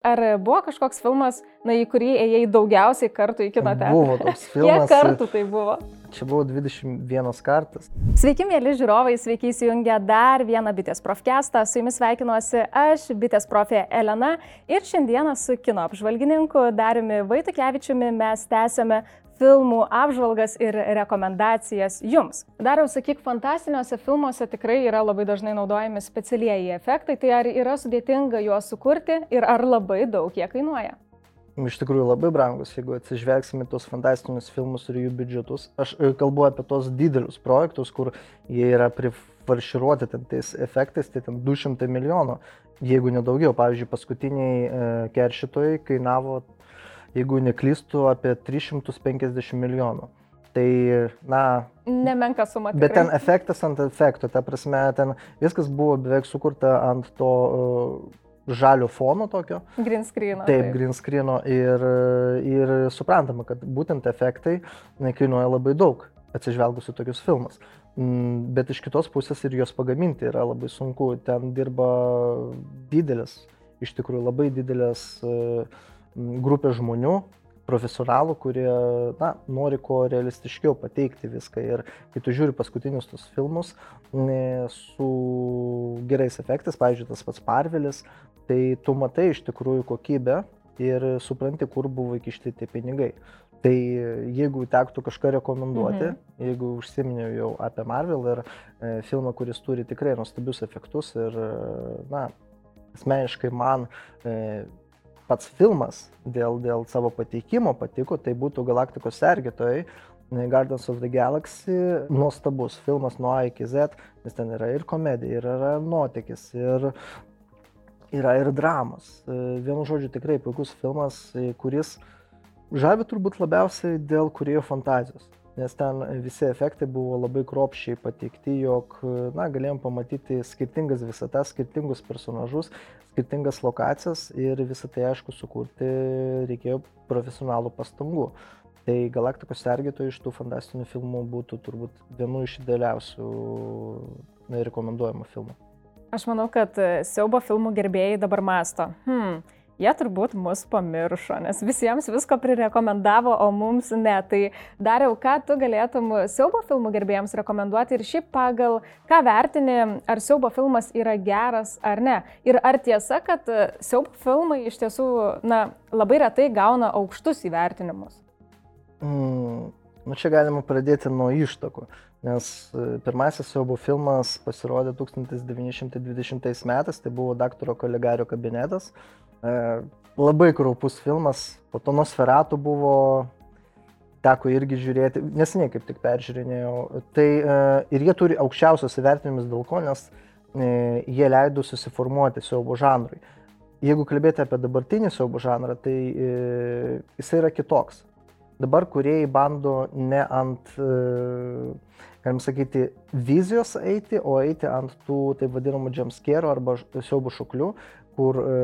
Ar buvo kažkoks filmas, na, į kurį ėjai daugiausiai kartų į kino teatrą? Buvo toks filmas. Kiek kartų tai buvo? Čia buvo 21 kartas. Sveiki, mėly žiūrovai, sveiki įsijungę dar vieną bitės profkestą. Su jumis sveikinuosi aš, bitės profė Elena. Ir šiandieną su kino apžvalgininku Dariumi Vaitukevičiumi mes tęsėme filmų apžvalgas ir rekomendacijas jums. Dariau, sakyk, fantastiniuose filmuose tikrai yra labai dažnai naudojami specialieji efektai, tai ar yra sudėtinga juos sukurti ir ar labai daug jie kainuoja? Iš tikrųjų labai brangus, jeigu atsižvelgsime tos fantastinius filmus ir jų biudžetus. Aš e, kalbu apie tos didelius projektus, kur jie yra prifarširuoti ten tais efektais, tai ten 200 milijonų, jeigu nedaugiau. Pavyzdžiui, paskutiniai e, keršytojai kainavo jeigu neklystu, apie 350 milijonų. Tai, na. Nemenka suma. Tikrai. Bet ten efektas ant efekto, ta prasme, ten viskas buvo beveik sukurta ant to uh, žalio fono tokio. Green screen. Taip, taip, green screen. Ir, ir suprantama, kad būtent efektai kainuoja labai daug, atsižvelgus į tokius filmus. Mm, bet iš kitos pusės ir juos pagaminti yra labai sunku. Ten dirba didelis, iš tikrųjų labai didelis uh, grupė žmonių, profesionalų, kurie na, nori kuo realistiškiau pateikti viską. Ir kai tu žiūri paskutinius tos filmus su gerais efektais, pavyzdžiui, tas pats Marvelis, tai tu matai iš tikrųjų kokybę ir supranti, kur buvo įkišti tie pinigai. Tai jeigu tektų kažką rekomenduoti, mhm. jeigu užsiminiau jau apie Marvel ir e, filmą, kuris turi tikrai nuostabius efektus ir, na, asmeniškai man e, pats filmas dėl, dėl savo pateikimo patiko, tai būtų Galaktikos sergėtojai. Guardians of the Galaxy nuostabus filmas nuo A iki Z, nes ten yra ir komedija, ir yra nuotykis, ir yra ir dramos. Vienu žodžiu, tikrai puikus filmas, kuris žavi turbūt labiausiai dėl kurėjo fantazijos. Nes ten visi efektai buvo labai kropščiai pateikti, jog na, galėjom pamatyti skirtingas visatas, skirtingus personažus, skirtingas lokacijas ir visą tai aišku sukurti reikėjo profesionalų pastangų. Tai Galaktikos sergėtojų iš tų fantastinių filmų būtų turbūt vienu iš idealiausių rekomenduojamų filmų. Aš manau, kad siaubo filmų gerbėjai dabar masto. Hmm, jie turbūt mus pamiršo, nes visiems visko prirekomendavo, o mums ne. Tai dariau, ką tu galėtum siaubo filmų gerbėjams rekomenduoti ir šiaip pagal ką vertini, ar siaubo filmas yra geras ar ne. Ir ar tiesa, kad siaubo filmai iš tiesų na, labai retai gauna aukštus įvertinimus? Mm, nu čia galima pradėti nuo ištakų. Nes e, pirmasis siaubo filmas pasirodė 1920 metais, tai buvo daktaro Kolegario kabinetas, E, labai kraupus filmas, po to Nosferatų buvo, teko irgi žiūrėti, neseniai kaip tik peržiūrinėjau. Tai e, ir jie turi aukščiausios įvertinimus dėl ko, nes jie leido susiformuoti siaubo žanrui. Jeigu kalbėti apie dabartinį siaubo žanrą, tai jisai yra kitoks. Dabar kuriejai bando ne ant, galim sakyti, vizijos eiti, o eiti ant tų taip vadinamų jumpscare arba siaubo šuklių, kur e,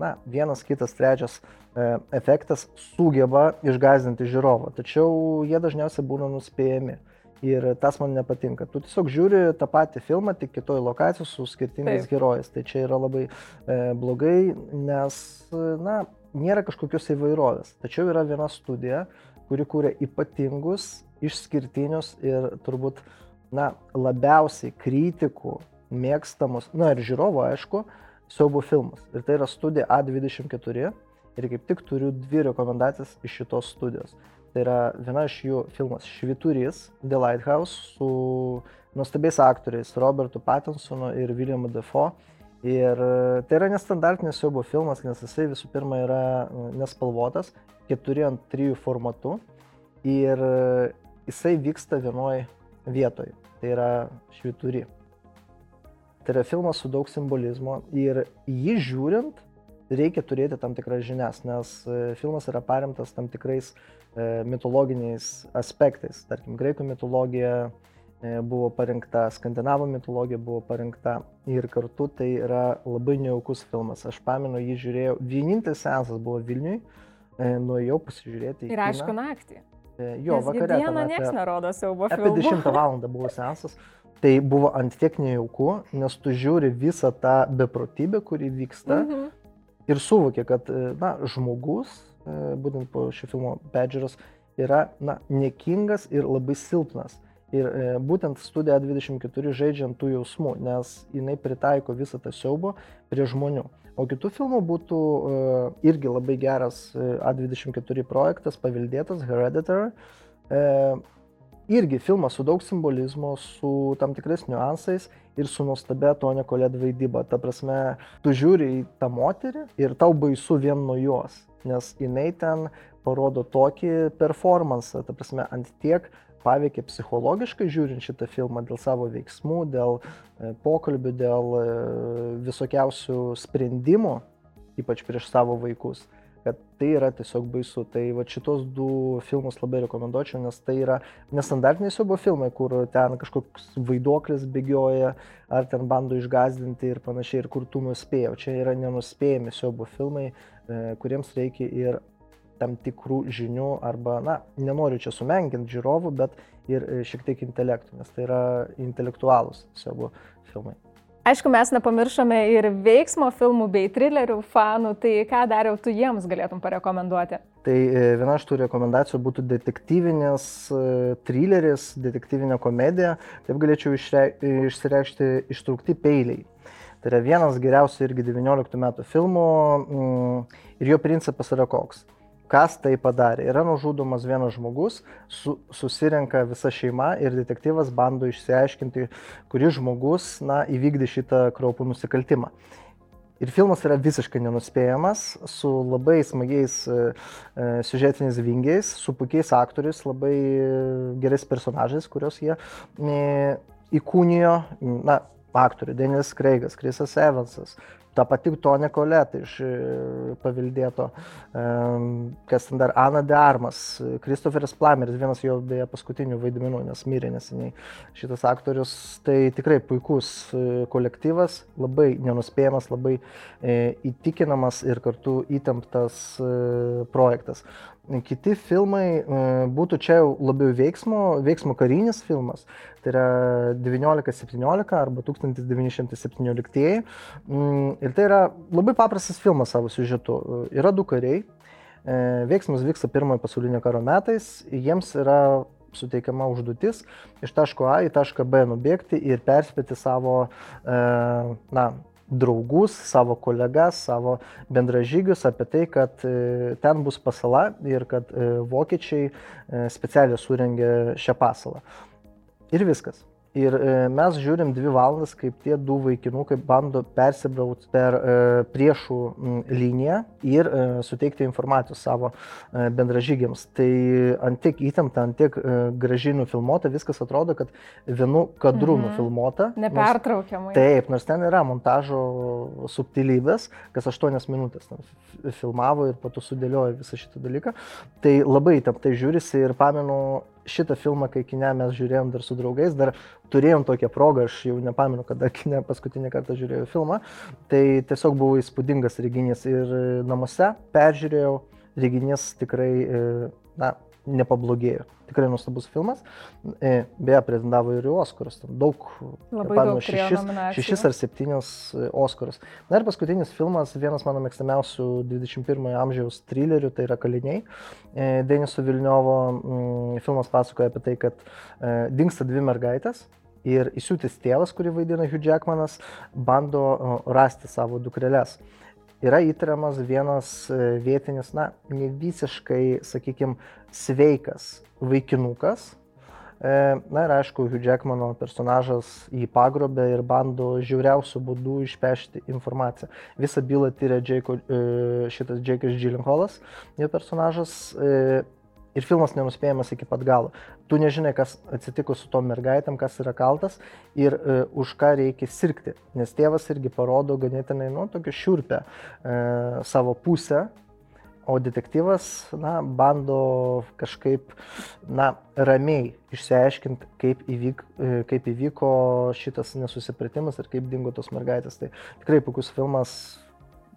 na, vienas, kitas, trečias e, efektas sugeba išgazdinti žiūrovą, tačiau jie dažniausiai būna nuspėjami. Ir tas man nepatinka. Tu tiesiog žiūri tą patį filmą, tik kitoj lokacijos su skirtingais Taip. herojais. Tai čia yra labai e, blogai, nes na, nėra kažkokios įvairovės. Tačiau yra viena studija, kuri kūrė ypatingus, išskirtinius ir turbūt na, labiausiai kritikų mėgstamus, na ir žiūrovų aišku, siaubo filmas. Ir tai yra studija A24. Ir kaip tik turiu dvi rekomendacijas iš šitos studijos. Tai yra viena iš jų filmas Šviturys, The Lighthouse, su nuostabiais aktoriais Robertu Pattinsonu ir Williamu Defoe. Ir e, tai yra nestandartinis siaubo filmas, nes jisai visų pirma yra e, nespalvotas, 4 ant 3 formatu. Ir e, jisai vyksta vienoje vietoje. Tai yra Švituri. Tai yra filmas su daug simbolizmo ir jį žiūrint reikia turėti tam tikras žinias, nes filmas yra paremtas tam tikrais mitologiniais aspektais. Tarkim, graikų mitologija buvo parinkta, skandinavų mitologija buvo parinkta ir kartu tai yra labai nejaukus filmas. Aš pamenu, jį žiūrėjau, vienintelis seansas buvo Vilniui, nuėjau pasižiūrėti. Ir aišku, naktį. Jo, Nes vakarė. Dieną niekas nerodo siaubo filmų. Apie 10 val. buvo seansas tai buvo ant tiek nejauku, nes tu žiūri visą tą beprotybę, kuri vyksta. Mhm. ir suvokė, kad na, žmogus, būtent po šio filmo peržiūros, yra na, nekingas ir labai silpnas. Ir e, būtent studija 24 žaidžiant tų jausmų, nes jinai pritaiko visą tą siaubą prie žmonių. O kitų filmų būtų e, irgi labai geras e, A24 projektas, paveldėtas, Hereditary. E, irgi filmas su daug simbolizmo, su tam tikrais niuansais ir su nuostabia Tonė Kolėd vaidyba. Ta prasme, tu žiūri į tą moterį ir tau baisu vien nuo jos, nes jinai ten parodo tokį performansą, ta prasme, ant tiek paveikė psichologiškai žiūrint šitą filmą dėl savo veiksmų, dėl e, pokalbių, dėl e, visokiausių sprendimų, ypač prieš savo vaikus, kad tai yra tiesiog baisu. Tai va šitos du filmus labai rekomenduočiau, nes tai yra nestandartiniai siaubo filmai, kur ten kažkoks vaiduoklis bėgioja, ar ten bando išgazdinti ir panašiai, ir kur tu nuspėjai. Čia yra nenuspėjami siaubo filmai, e, kuriems reikia ir tam tikrų žinių arba, na, nenoriu čia sumenkinti žiūrovų, bet ir e, šiek tiek intelektų, nes tai yra intelektualūs savo filmai. Aišku, mes nepamiršome ir veiksmo filmų bei trilerių fanų, tai ką dariau tu jiems galėtum parekomenduoti? Tai e, viena iš tų rekomendacijų būtų detektyvinės e, trileris, detektyvinė komedija, taip galėčiau išreikšti ištraukti peiliai. Tai yra vienas geriausių irgi 19 metų filmų mm, ir jo principas yra koks kas tai padarė. Yra nužudomas vienas žmogus, su, susirenka visa šeima ir detektyvas bando išsiaiškinti, kuris žmogus na, įvykdė šitą kraupų nusikaltimą. Ir filmas yra visiškai nenuspėjamas, su labai smagiais e, e siužetiniais vingiais, su puikiais aktoriais, labai gerais personažais, kuriuos jie e, įkūnijo, na, aktoriai, Denis Kreigas, Krisas Evansas, Ta pati Tonė Koleta iš e, paveldėto, kas ten dar Ana de Armas, Kristoferis Plameris, vienas jo beje paskutinių vaidmenų, nes mirė neseniai šitas aktorius. Tai tikrai puikus e, kolektyvas, labai nenuspėjamas, labai e, įtikinamas ir kartu įtemptas projektas. Kiti filmai būtų čia jau labiau veiksmo, veiksmo karinis filmas, tai yra 1917 arba 1917. Mm, ir tai yra labai paprastas filmas savo siužetu. Yra du kariai, e, veiksmas vyksta pirmojo pasaulinio karo metais, jiems yra suteikiama užduotis iš taško A į tašką B nubėgti ir perspėti savo, e, na, draugus, savo kolegas, savo bendražygius apie tai, kad e, ten bus pasala ir kad e, vokiečiai e, specialiai surengė šią pasalą. Ir viskas. Ir e, mes žiūrim dvi valandas, kaip tie du vaikinukai bando persibrauti per e, priešų liniją ir e, suteikti informacijos savo bendražygiams. Tai antiek įtempta, antiek gražiai nufilmuota, viskas atrodo, kad vienu kadru mhm. nufilmuota. Nepertraukiamai. Nors, taip, nors ten yra montažo subtilybės, kas 8 minutės filmavo ir po to sudėliojo visą šitą dalyką. Tai labai įtemptai žiūrisi ir pamenu šitą filmą, kai kine mes žiūrėjom dar su draugais, dar turėjom tokią progą, aš jau nepamenu, kada kine paskutinį kartą žiūrėjau filmą, tai tiesiog buvo įspūdingas reginys ir namuose peržiūrėjau, reginys tikrai, e, na, nepablogėjo. Tikrai nuostabus filmas. E, beje, pretendavo ir į Oskarus. Daug, Labai pamenu, daug šešis, šešis ar septynios e, Oskarus. Na ir paskutinis filmas, vienas mano mėgstamiausių 21 amžiaus trilerių, tai yra Kaliniai. E, Deniso Vilniovo mm, filmas pasakoja apie tai, kad dinksta dvi mergaitės. Ir įsiūtis tėvas, kurį vaidina Hugh Jackmanas, bando rasti savo dukrelės yra įtariamas vienas e, vietinis, na, ne visiškai, sakykime, sveikas vaikinukas. E, na ir aišku, Hugh Jackmano personažas jį pagrobė ir bando žiauriausių būdų išpešti informaciją. Visą bylą tyria Džeiko, e, šitas Džekas Džilinholas, jo personažas ir filmas nenuspėjamas iki pat galo. Tu nežinai, kas atsitiko su tom mergaitėm, kas yra kaltas ir e, už ką reikia sirgti. Nes tėvas irgi parodo ganėtinai, nu, tokią šiurpę e, savo pusę, o detektyvas, na, bando kažkaip, na, ramiai išsiaiškinti, kaip, įvyk, e, kaip įvyko šitas nesusipratimas ir kaip dingo tos mergaitės. Tai tikrai puikus filmas,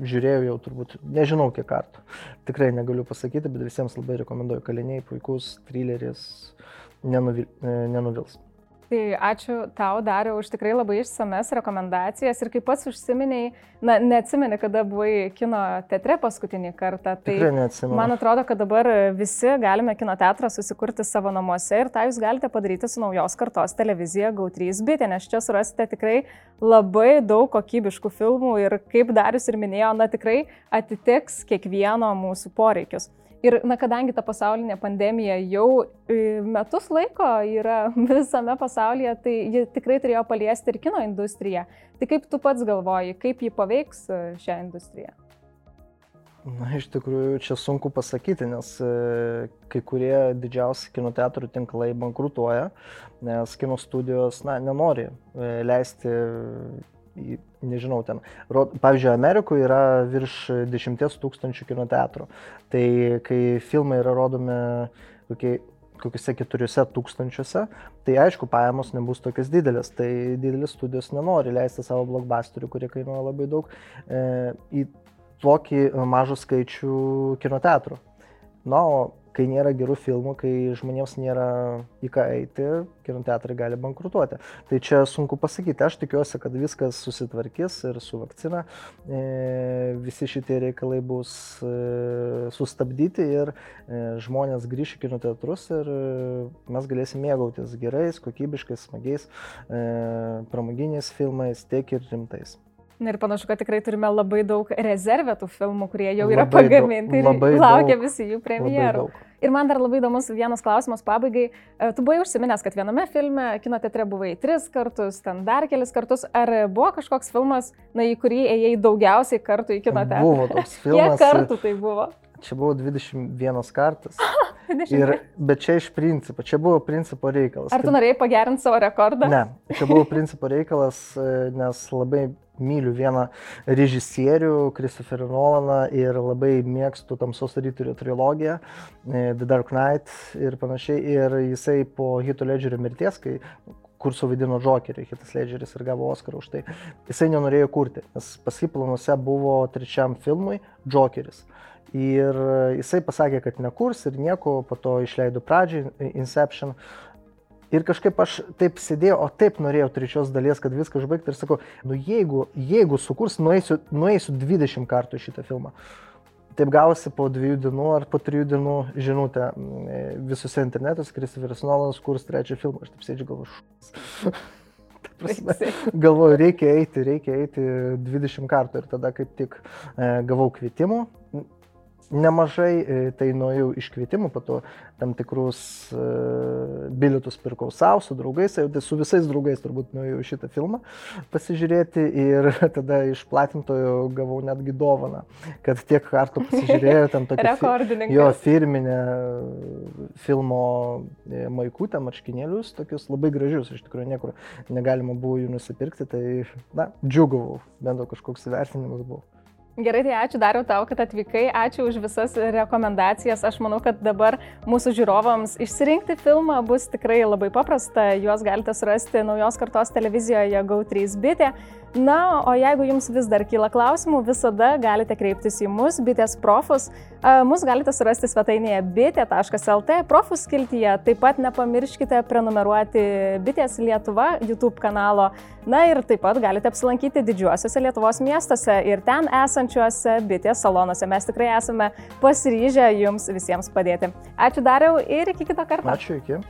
žiūrėjau jau turbūt, nežinau kiek kartų. Tikrai negaliu pasakyti, bet visiems labai rekomenduoju. Kaliniai, puikus, trileris, nenuvil, e, nenuvils. Tai ačiū tau, Dariu, už tikrai labai išsames rekomendacijas ir kaip pats užsiminiai, na, neatsimeni, kada buvai kino teatre paskutinį kartą. Tai man atrodo, kad dabar visi galime kino teatrą susikurti savo namuose ir tą jūs galite padaryti su naujos kartos televizija GAU3 bitė, nes čia surasite tikrai labai daug kokybiškų filmų ir kaip Darius ir minėjo, na tikrai atitiks kiekvieno mūsų poreikius. Ir, na, kadangi ta pasaulinė pandemija jau e, metus laiko yra visame pasaulyje, tai ji tikrai turėjo paliesti ir kino industriją. Tai kaip tu pats galvoji, kaip ji paveiks e, šią industriją? Na, iš tikrųjų, čia sunku pasakyti, nes e, kai kurie didžiausi kino teatrų tinklai bankrutuoja, nes kino studijos, na, nenori leisti nežinau, ten, pavyzdžiui, Amerikoje yra virš 10 tūkstančių kino teatrų. Tai kai filmai yra rodomi kokie, kokiuose keturiuose tūkstančiuose, tai aišku, pajamos nebus tokios didelės. Tai didelis studijos nenori leisti savo blockbusterių, kurie kainuoja labai daug, e, į tokį mažą skaičių kino teatrų. Na, o kai nėra gerų filmų, kai žmonėms nėra į ką eiti, kino teatrai gali bankrutuoti. Tai čia sunku pasakyti. Aš tikiuosi, kad viskas susitvarkys ir su vakcina e, visi šitie reikalai bus e, sustabdyti ir e, žmonės grįš į kino teatrus ir e, mes galėsim mėgautis gerais, kokybiškais, smagiais, e, pramoginiais filmais, tiek ir rimtais. Na ir panašu, kad tikrai turime labai daug rezervetų filmų, kurie jau yra labai pagaminti ir laukia daug, visi jų premjerų. Ir man dar labai įdomus vienas klausimas pabaigai. E, tu buvai užsiminęs, kad viename filme kino teatre buvai tris kartus, ten dar kelis kartus. Ar buvo kažkoks filmas, na, į kurį ėjai daugiausiai kartų į kino teatrą? Buvo toks filmas. Kiek kartų tai buvo? Čia buvo 21 kartas. Ir, bet čia iš principo, čia buvo principo reikalas. Ar tu norėjai pagerinti savo rekordą? Ne, čia buvo principo reikalas, e, nes labai myliu vieną režisierių, Christopherį Nolaną ir labai mėgstu Tamsos ryturio trilogiją, e, The Dark Knight ir panašiai. Ir jisai po Hito Ledgerio mirties, kai kur suvaidino Jokerį, Hitas Ledgeris ir gavo Oscarą už tai, jisai nenorėjo kurti, nes pas jį planuose buvo trečiam filmui Jokeris. Ir jisai pasakė, kad nekurs ir nieko, po to išleido pradžią Inception, Ir kažkaip aš taip sėdėjau, o taip norėjau trečios dalies, kad viską užbaigti ir sakau, nu jeigu, jeigu sukurs, nueisiu, nueisiu 20 kartų šitą filmą. Taip gavosi po dviejų dienų ar po trijų dienų žinutę visose internetuose, Kristoferis Nolanas kurs trečią filmą. Aš taip sėdžiu galvoju, galvoju, reikia eiti, reikia eiti 20 kartų ir tada kaip tik e, gavau kvietimų nemažai, e, tai nuėjau iškvietimų, po to tam tikrus uh, bilietus pirkau savo, su draugais, tai su visais draugais turbūt nuėjau šitą filmą pasižiūrėti ir tada iš platintojo gavau netgi dovaną, kad tiek kartų pasižiūrėjau tam tokį jo firminę filmo e, maikutę, marškinėlius, tokius labai gražius, iš tikrųjų niekur negalima buvo jų nusipirkti, tai na, džiugavau, bent jau kažkoks įvertinimas buvo. Gerai, tai ačiū dariau tau, kad atvykai, ačiū už visas rekomendacijas. Aš manau, kad dabar mūsų žiūrovams išsirinkti filmą bus tikrai labai paprasta. Juos galite surasti naujos kartos televizijoje GAU3 bitė. Na, o jeigu jums vis dar kyla klausimų, visada galite kreiptis į mus, bitės profus. Mus galite surasti svetainėje bitė.lt, profus skiltyje. Taip pat nepamirškite prenumeruoti bitės Lietuva YouTube kanalo. Na ir taip pat galite apsilankyti didžiuosiuose Lietuvos miestuose ir ten esančiuose bitės salonuose. Mes tikrai esame pasiryžę jums visiems padėti. Ačiū dariau ir iki kito karto. Ačiū iki.